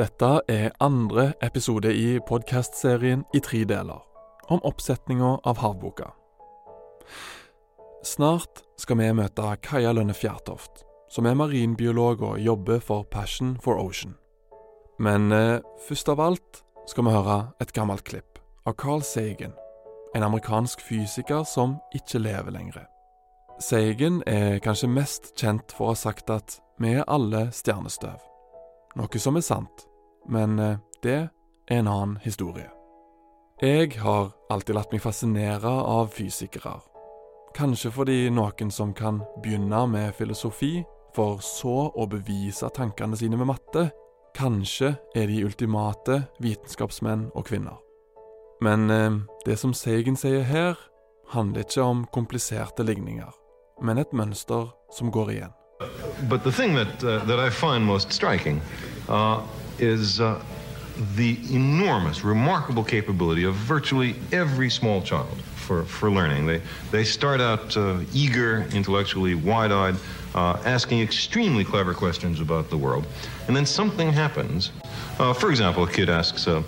Dette er andre episode i podkastserien i tre deler, om oppsetninga av Havboka. Snart skal vi møte Kaja Lønne Fjærtoft, som er marinbiolog og jobber for Passion for Ocean. Men eh, først av alt skal vi høre et gammelt klipp av Carl Sagen, en amerikansk fysiker som ikke lever lenger. Sagen er kanskje mest kjent for å ha sagt at vi er alle stjernestøv. Noe som er sant, men eh, det er en annen historie. Jeg har alltid latt meg fascinere av fysikere. Kanskje fordi noen som kan begynne med filosofi, for så å bevise tankene sine med matte, kanskje er de ultimate vitenskapsmenn og -kvinner. Men eh, det som Seigen sier her, handler ikke om kompliserte ligninger, men et mønster som går igjen. But the thing that, uh, that I find most striking uh, is uh, the enormous, remarkable capability of virtually every small child for, for learning. They, they start out uh, eager, intellectually wide eyed, uh, asking extremely clever questions about the world. And then something happens. Uh, for example, a kid asks, uh,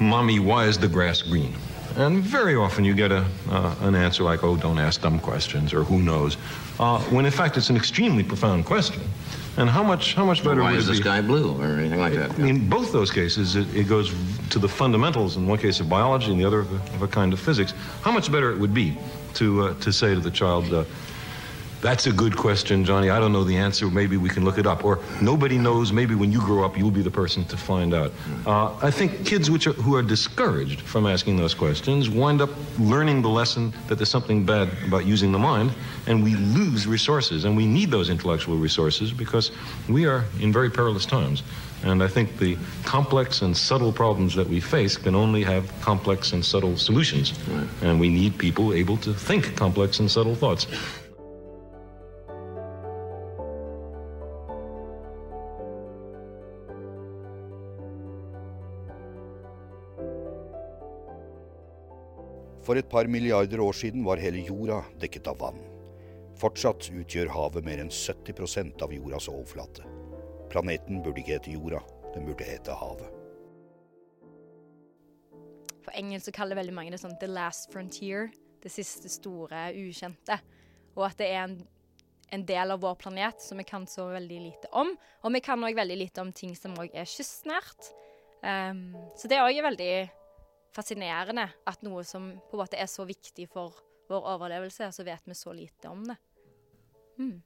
Mommy, why is the grass green? And very often you get a, uh, an answer like, oh, don't ask dumb questions, or who knows, uh, when in fact it's an extremely profound question. And how much, how much better Why would is the sky blue or anything like that? In both those cases, it, it goes to the fundamentals, in one case of biology, in the other of a, of a kind of physics. How much better it would be to, uh, to say to the child, uh, that's a good question, Johnny. I don't know the answer. Maybe we can look it up. Or nobody knows. Maybe when you grow up, you'll be the person to find out. Uh, I think kids which are, who are discouraged from asking those questions wind up learning the lesson that there's something bad about using the mind, and we lose resources. And we need those intellectual resources because we are in very perilous times. And I think the complex and subtle problems that we face can only have complex and subtle solutions. And we need people able to think complex and subtle thoughts. For et par milliarder år siden var hele jorda dekket av vann. Fortsatt utgjør havet mer enn 70% av jordas overflate. Planeten burde ikke hete jorda, den burde hete havet. På engelsk så kaller veldig mange det sånn 'the last frontier', det siste store ukjente. Og at det er en, en del av vår planet som vi kan så veldig lite om. Og vi kan òg veldig lite om ting som òg er kystnært. Um, så det er òg veldig fascinerende at noe som på en måte er så viktig for vår overlevelse, så vet vi så lite om det. Mm.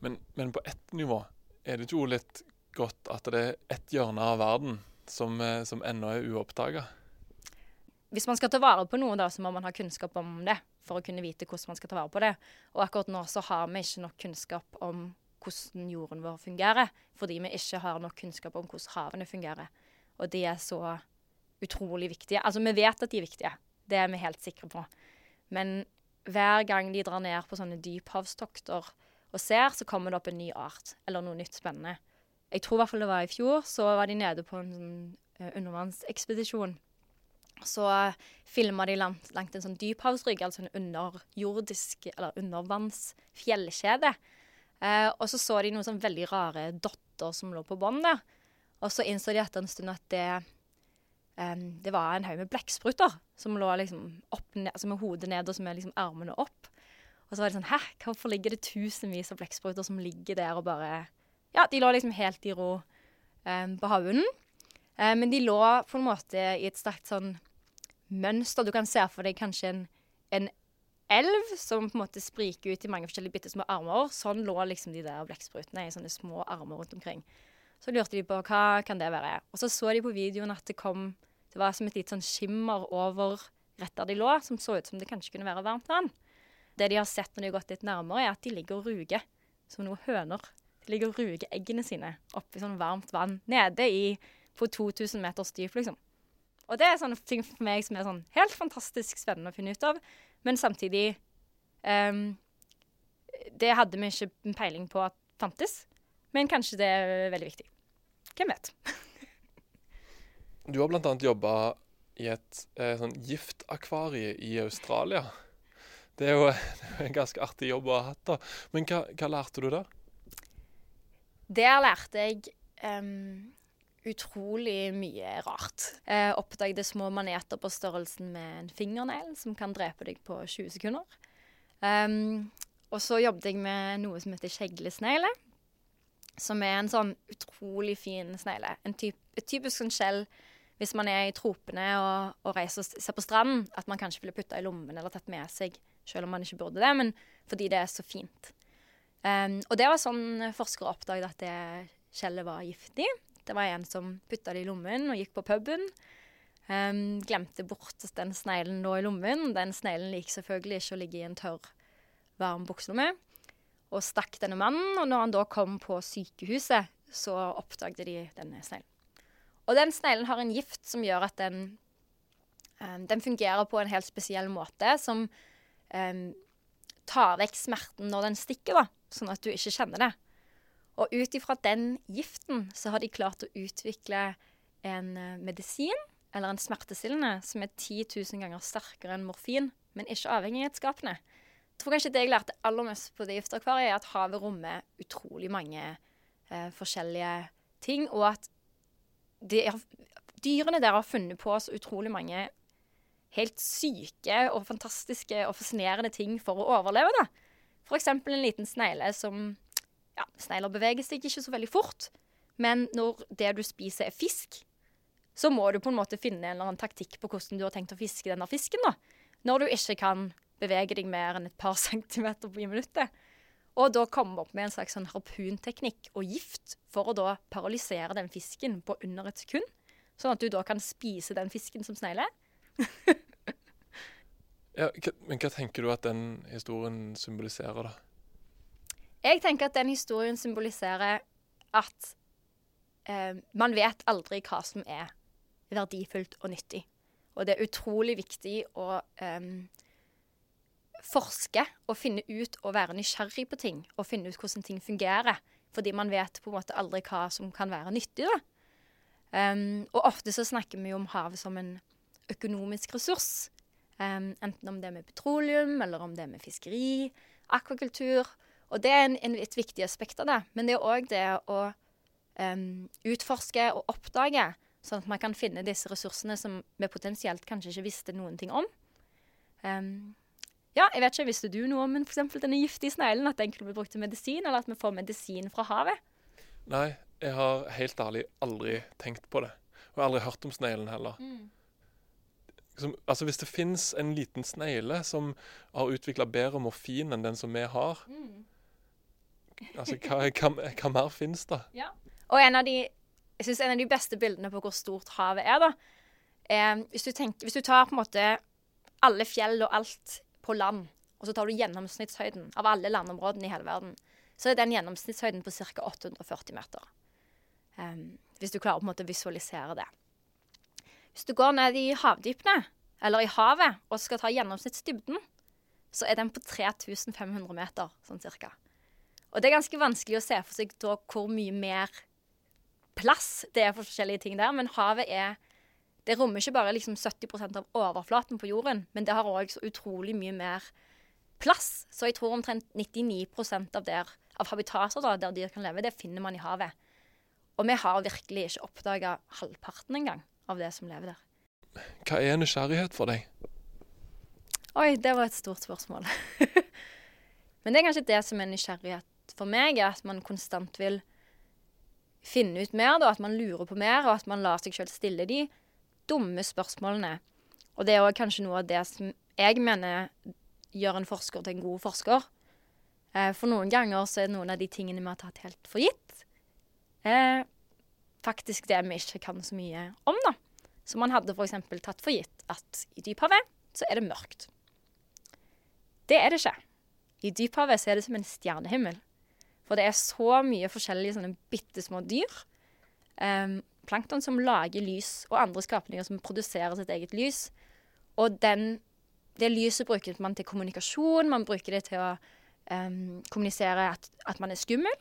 Men, men på ett nivå er det ikke også litt godt at det er ett hjørne av verden som, eh, som ennå er uoppdaga? hvis man skal ta vare på noe, da, så må man ha kunnskap om det for å kunne vite hvordan man skal ta vare på det. Og akkurat nå så har vi ikke nok kunnskap om hvordan jorden vår fungerer, fordi vi ikke har nok kunnskap om hvordan havene fungerer. Og de er så utrolig viktige. Altså, vi vet at de er viktige, det er vi helt sikre på. Men hver gang de drar ned på sånne dyphavstokter og ser, så kommer det opp en ny art eller noe nytt spennende. Jeg tror i hvert fall det var i fjor, så var de nede på en sånn eh, undervannsekspedisjon. Så filma de langt, langt en sånn dyphavsrygg, altså en underjordisk eller undervannsfjellkjede. Eh, og så så de noen sånn veldig rare dotter som lå på bånn der. Og så innså de etter en stund at det, em, det var en haug med blekkspruter som lå liksom opp altså med hodet ned og med liksom armene opp. Og så var det sånn Hæ, hvorfor ligger det tusenvis av blekkspruter som ligger der og bare Ja, de lå liksom helt i ro um, på havbunnen. Um, men de lå på en måte i et sterkt sånn mønster. Du kan se for deg kanskje en, en elv som på en måte spriker ut i mange forskjellige bitte små armer. Sånn lå liksom de der blekksprutene i sånne små armer rundt omkring. Så lurte de på hva kan det være. Og så så de på videoen at det kom Det var som et lite sånn skimmer over rett der de lå, som så ut som det kanskje kunne være varmt vann. Det de har sett når de har gått litt nærmere, er at de ligger og ruger som noen høner. De ligger og ruger eggene sine oppi sånn varmt vann nede i på 2000 meters dyp, liksom. Og det er sånne ting for meg som er sånn helt fantastisk spennende å finne ut av, men samtidig um, Det hadde vi ikke peiling på at fantes, men kanskje det er veldig viktig. Hvem vet? Du har bl.a. jobba i et eh, sånn giftakvarie i Australia. Det er jo en ganske artig jobb å ha hatt. da. Men hva, hva lærte du der? Der lærte jeg um, utrolig mye rart. Jeg oppdaget små maneter på størrelsen med en fingernegl som kan drepe deg på 20 sekunder. Um, og så jobbet jeg med noe som heter kjeglesnegle. Som er en sånn utrolig fin snegle. En typ, et typisk sånn skjell hvis man er i tropene og, og reiser og ser på stranden, at man kanskje ville putta i lommen eller tatt med seg, selv om man ikke burde det, men fordi det er så fint. Um, og det var sånn forskere oppdaget at det skjellet var giftig. Det var en som putta det i lommen og gikk på puben. Um, glemte bort at den sneglen lå i lommen. Den sneglen liker selvfølgelig ikke å ligge i en tørr, varm bukselomme. Og stakk denne mannen, og når han da kom på sykehuset, så oppdaget de denne sneglen. Og den sneglen har en gift som gjør at den, um, den fungerer på en helt spesiell måte, som um, tar vekk smerten når den stikker, da, sånn at du ikke kjenner det. Og ut ifra den giften så har de klart å utvikle en uh, medisin, eller en smertestillende, som er 10 000 ganger sterkere enn morfin, men ikke avhengighetsskapende. Jeg tror kanskje det jeg lærte aller mest på det giftakvariet, er at havet rommer utrolig mange uh, forskjellige ting, og at de, dyrene der har funnet på så utrolig mange helt syke og fantastiske og fascinerende ting for å overleve. da. F.eks. en liten snegle som ja, Snegler beveger seg ikke så veldig fort, men når det du spiser, er fisk, så må du på en måte finne en eller annen taktikk på hvordan du har tenkt å fiske denne fisken. da. Når du ikke kan bevege deg mer enn et par centimeter i minuttet. Og da komme opp med en slags sånn harpunteknikk og gift for å da paralysere den fisken på under et sekund. Sånn at du da kan spise den fisken som snegler. ja, men hva tenker du at den historien symboliserer, da? Jeg tenker at den historien symboliserer at eh, man vet aldri hva som er verdifullt og nyttig. Og det er utrolig viktig å eh, forske og finne ut og være nysgjerrig på ting og finne ut hvordan ting fungerer. Fordi man vet på en måte aldri hva som kan være nyttig. Um, og ofte så snakker vi om havet som en økonomisk ressurs. Um, enten om det er med petroleum, eller om det er med fiskeri, akvakultur. Og det er en, en, et viktig aspekt av det. Men det er òg det å um, utforske og oppdage, sånn at man kan finne disse ressursene som vi potensielt kanskje ikke visste noen ting om. Um, ja, jeg vet ikke, Visste du noe om for denne giftige sneglen? At den kunne bli brukt til medisin, eller at vi får medisin fra havet? Nei, jeg har helt ærlig aldri tenkt på det. Og jeg har aldri hørt om sneglen heller. Mm. Som, altså Hvis det fins en liten snegle som har utvikla bedre morfin enn den som vi har mm. Altså, hva, hva, hva mer fins da? Ja. Og en av de jeg synes en av de beste bildene på hvor stort havet er, da, er hvis du, tenker, hvis du tar på en måte alle fjell og alt på land, og så tar du gjennomsnittshøyden av alle landområdene i hele verden, så er den gjennomsnittshøyden på ca. 840 meter. Um, hvis du klarer på en måte å visualisere det. Hvis du går ned i havdypene, eller i havet, og skal ta gjennomsnittsdybden, så er den på 3500 meter, sånn cirka. Og det er ganske vanskelig å se for seg da hvor mye mer plass det er for forskjellige ting der, men havet er det rommer ikke bare liksom 70% av overflaten på jorden, men det har òg så utrolig mye mer plass. Så jeg tror omtrent 99% av, der, av habitater da, der dyr kan leve, det finner man i havet. Og vi har virkelig ikke oppdaga halvparten engang av det som lever der. Hva er nysgjerrighet for deg? Oi, det var et stort spørsmål. Men det er kanskje det som er nysgjerrighet for meg, er at man konstant vil finne ut mer, da, at man lurer på mer, og at man lar seg selv stille de dumme spørsmålene. Og det er òg kanskje noe av det som jeg mener gjør en forsker til en god forsker. Eh, for noen ganger så er noen av de tingene vi har tatt helt for gitt, eh, faktisk det vi ikke kan så mye om, da. Så man hadde f.eks. tatt for gitt at i dyphavet så er det mørkt. Det er det ikke. I dyphavet så er det som en stjernehimmel. For det er så mye forskjellige sånne bitte små dyr. Um, plankton som lager lys, og andre skapninger som produserer sitt eget lys. Og den, det lyset bruker man til kommunikasjon. Man bruker det til å um, kommunisere at, at, man er skummel,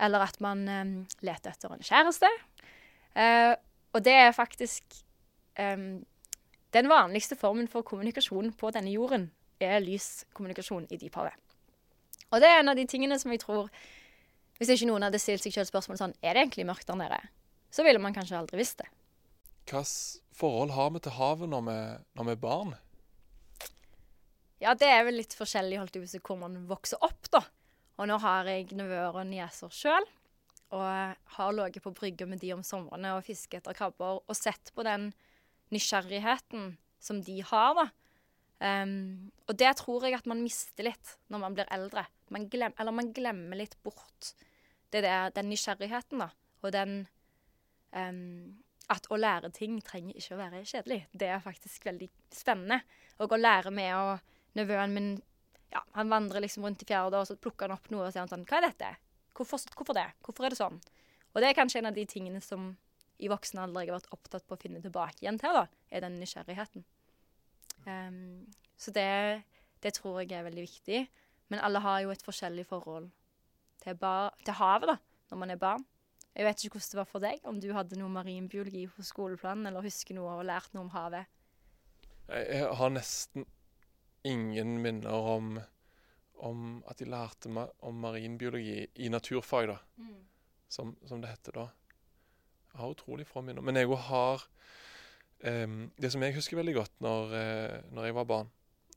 eller at man um, leter etter en kjæreste. Uh, og det er faktisk um, Den vanligste formen for kommunikasjon på denne jorden er lyskommunikasjon i dyphavet. Og det er en av de tingene som jeg tror Hvis ikke noen hadde stilt seg selv spørsmål sånn Er det egentlig mørkt der nede? Så ville man kanskje aldri visst det. Hvilket forhold har vi til havet når vi, når vi er barn? Ja, det er vel litt forskjellig holdt på hvor man vokser opp, da. Og nå har jeg nevøer og nieser sjøl, og har ligget på brygga med de om somrene og fisket etter krabber og sett på den nysgjerrigheten som de har, da. Um, og det tror jeg at man mister litt når man blir eldre. Man glem, eller man glemmer litt bort det der, den nysgjerrigheten, da. Og den um, At å lære ting trenger ikke å være kjedelig. Det er faktisk veldig spennende. Og å lære med å Nevøen min ja, han vandrer liksom rundt i fjerde, og så plukker han opp noe og sier sånn Hva er dette? Hvorfor, hvorfor det? Hvorfor er det sånn? Og det er kanskje en av de tingene som i voksen alder jeg har vært opptatt på å finne tilbake igjen til, da, er den nysgjerrigheten. Um, så det, det, tror jeg er veldig viktig. Men alle har jo et forskjellig forhold til, bar, til, havet da, når man er barn. Jeg vet ikke hvordan det var for deg, om du hadde noe marinbiologi på skoleplanen, eller husker noe og lært noe om havet? Jeg har nesten ingen minner om, om at de lærte meg om marinbiologi i naturfag, da. Mm. Som, som, det heter da. Jeg har utrolig få minner. Men jeg har um, Det som jeg husker veldig godt når, uh, når, jeg var barn,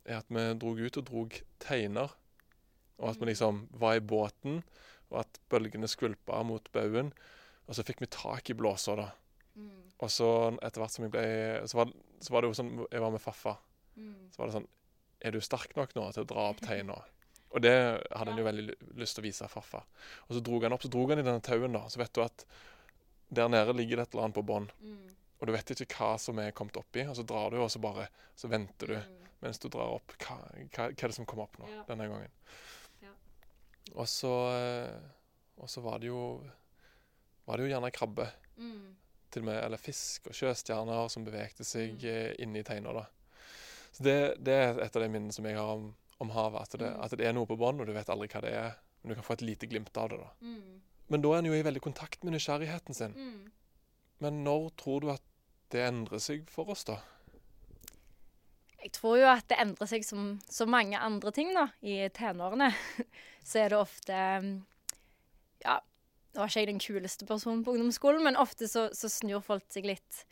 er at vi drog ut og drog teiner. Og at vi liksom var i båten, og at bølgene skvulpa mot baugen. Og så fikk vi tak i blåsa, da. Mm. Og så etter hvert som jeg ble så var, så var, det jo sånn Jeg var med Faffa. Mm. Så var det sånn Er du sterk nok nå til å dra opp teina? Og det hadde han jo veldig lyst til å vise Faffa. Og så drog han opp, så drog han i denne tauen, da. Så vet du at der nede ligger det et eller annet på bånn. Mm. Og du vet ikke hva som er kommet oppi, og så drar du, og så bare så venter du mm. mens du drar opp. Hva, hva, hva, er det som kommer opp nå ja. denne gangen? Og så eh, Og så var det jo var det jo gjerne krabbe. Mm. Til og med, eller fisk og sjøstjerner som bevegte seg mm. Eh, inni teina. da. Så det, det, er et av de minnene som jeg har om, om havet. At det, mm. at det, er noe på bånn, og du vet aldri hva det er. Men du kan få et lite glimt av det. da. Mm. Men da er en jo i veldig kontakt med nysgjerrigheten sin. Mm. Men når tror du at det endrer seg for oss, da? Jeg tror jo at det endrer seg som så mange andre ting da, i tenårene. Så er det ofte Ja, nå var ikke jeg den kuleste personen på ungdomsskolen, men ofte så, så snur folk seg litt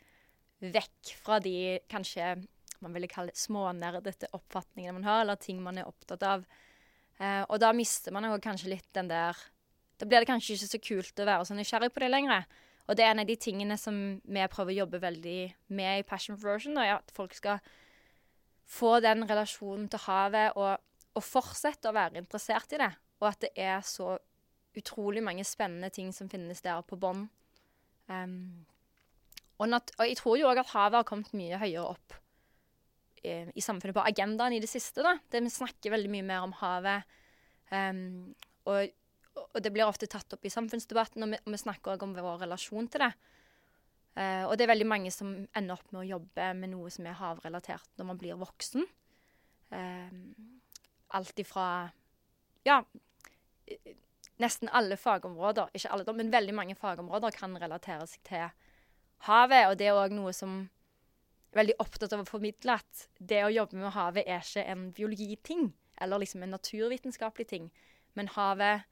vekk fra de kanskje man ville kalle smånerdete oppfatningene man har, eller ting man er opptatt av. Eh, og da mister man kanskje litt den der da blir det kanskje ikke så kult å være så nysgjerrig på det lenger. Og det er en av de tingene som vi prøver å jobbe veldig med i Passion for. Da, at folk skal få den relasjonen til havet og, og, fortsette å være interessert i det. Og at det er så utrolig mange spennende ting som finnes der på bånn. Um, og, og, jeg tror jo òg at havet har kommet mye høyere opp i, i, samfunnet på agendaen i det siste. da. Det Vi snakker veldig mye mer om havet. Um, og og det blir ofte tatt opp i samfunnsdebatten, og vi, og vi snakker òg om vår relasjon til det. Uh, og det er veldig mange som ender opp med å jobbe med noe som er havrelatert når man blir voksen. Uh, alt ifra Ja, nesten alle fagområder, ikke alle, men veldig mange fagområder kan relatere seg til havet. Og det er òg noe som er veldig opptatt av å formidle at det å jobbe med havet er ikke en biologiting, eller liksom en naturvitenskapelig ting. Men havet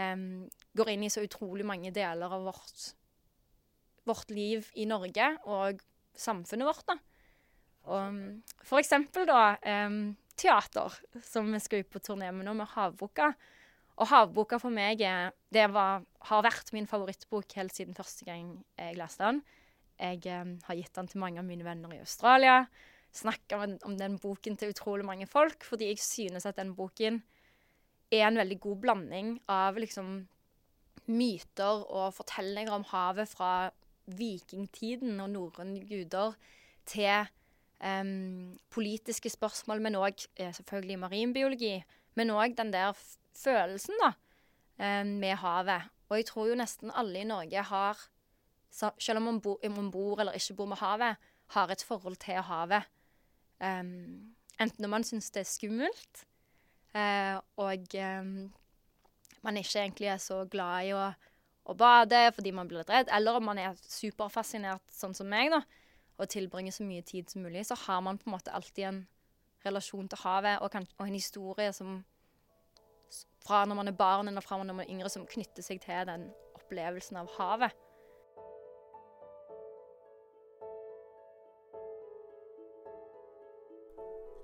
um, går inn i så utrolig mange deler av vårt, vårt liv i Norge og samfunnet vårt. da. Og, for eksempel da um, teater, som vi skal ut på turné med nå, med Havboka. Og Havboka for meg det var, har vært min favorittbok helt siden første gang jeg leste den. Jeg um, har gitt den til mange av mine venner i Australia. Snakka om den boken til utrolig mange folk, fordi jeg synes at den boken er en veldig god blanding av liksom myter og fortellinger om havet fra vikingtiden og norrøne guder til um, politiske spørsmål, men òg eh, selvfølgelig marinbiologi. Men òg den der følelsen da, um, med havet. Og jeg tror jo nesten alle i Norge har, selv om man, bo, om man bor eller ikke bor med havet, har et forhold til havet. Um, enten når man syns det er skummelt, uh, og um, man ikke egentlig er så glad i å, og bade fordi man blir litt redd, eller om man er superfascinert, sånn som meg, da, og tilbringer så mye tid som mulig, så har man på en måte alltid en relasjon til havet og, kan, og en historie som fra når man er barn eller fra når man er yngre, som knytter seg til den opplevelsen av havet.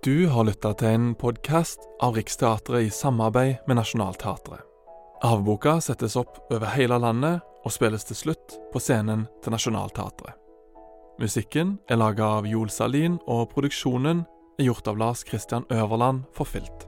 Du har lytta til en podkast av Riksteatret i samarbeid med Nationaltheatret. Avboka settes opp over hele landet og spilles til slutt på scenen til Nationaltheatret. Musikken er laga av Joel Salin, og produksjonen er gjort av Lars Christian Øverland for Filt.